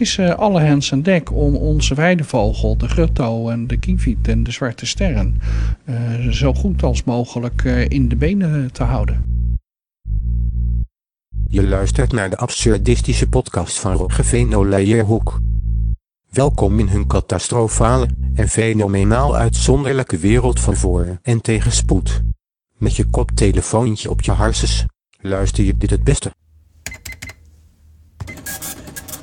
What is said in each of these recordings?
is uh, alle hens aan dek om onze weidevogel, de grutto en de kieviet en de zwarte sterren, uh, zo goed als mogelijk uh, in de benen te houden. Je luistert naar de absurdistische podcast van Roger Veenolijerhoek. Welkom in hun catastrofale en fenomenaal uitzonderlijke wereld van voor- en tegenspoed. Met je koptelefoontje op je harses luister je dit het beste.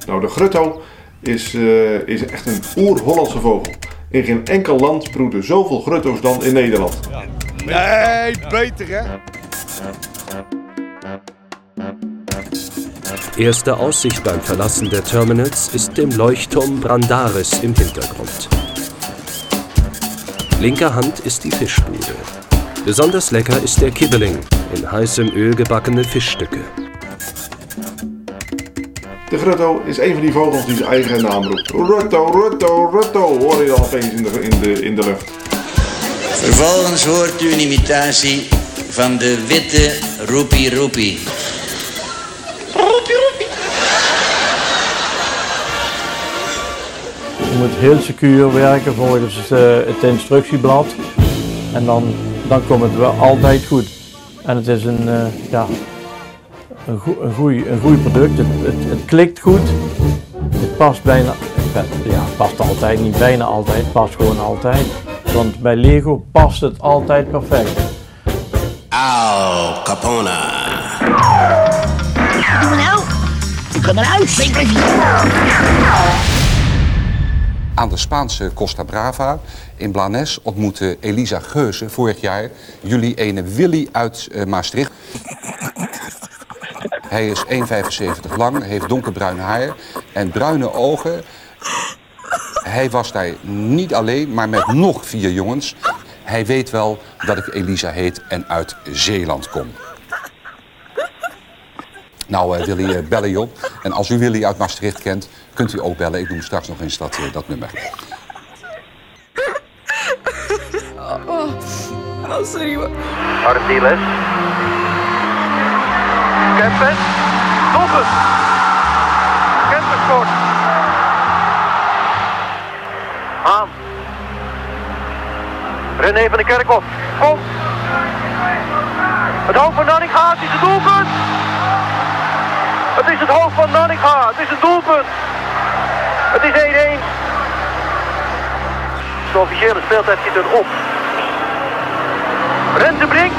Nou, de grutto is, uh, is echt een oer-Hollandse vogel. In geen enkel land broeden zoveel grutto's dan in Nederland. Ja. Nee, beter hè? Erste Aussicht beim Verlassen der Terminals ist dem Leuchtturm Brandaris im Hintergrund. Linker Hand ist die Fischbude. Besonders lecker ist der Kibbeling, in heißem Öl gebackene Fischstücke. De grutto is een van die vogels die zijn eigen naam roept. Rutto, rutto, rutto, hoor je dan opeens in de, in de, in de lucht. Vervolgens hoort u een imitatie van de witte roepie roepie. Roepie roepie. Je moet heel secuur werken volgens uh, het instructieblad. En dan, dan komt het wel altijd goed. En het is een, uh, ja, een, goe, een, goeie, een goeie product. Het, het, het, klikt goed. Het past bijna, ja, past altijd, niet bijna altijd, het past gewoon altijd. Want bij Lego past het altijd perfect. Au Capone. Doe maar nou. Kom maar uit. Ik blijf Aan de Spaanse Costa Brava in Blanes ontmoette Elisa Geuze vorig jaar jullie ene Willy uit uh, Maastricht. Hij is 1,75 lang, heeft donkerbruin haar en bruine ogen. Hij was daar niet alleen, maar met nog vier jongens. Hij weet wel dat ik Elisa heet en uit Zeeland kom. Nou, uh, Willy, uh, bellen je op. En als u Willy uit Maastricht kent, kunt u ook bellen. Ik noem straks nog eens dat, uh, dat nummer. Oh, oh. oh sorry hoor. Artiles. Kempen. Doelpunt. Kempen scoort. Aan. René van de Kerkhof. Kom. Het hoofd van Nanninga, het is het doelpunt. Het is het hoofd van Nanninga, het is het doelpunt. Het is 1-1. De officiële speeltijd zit erop. Renze Brink.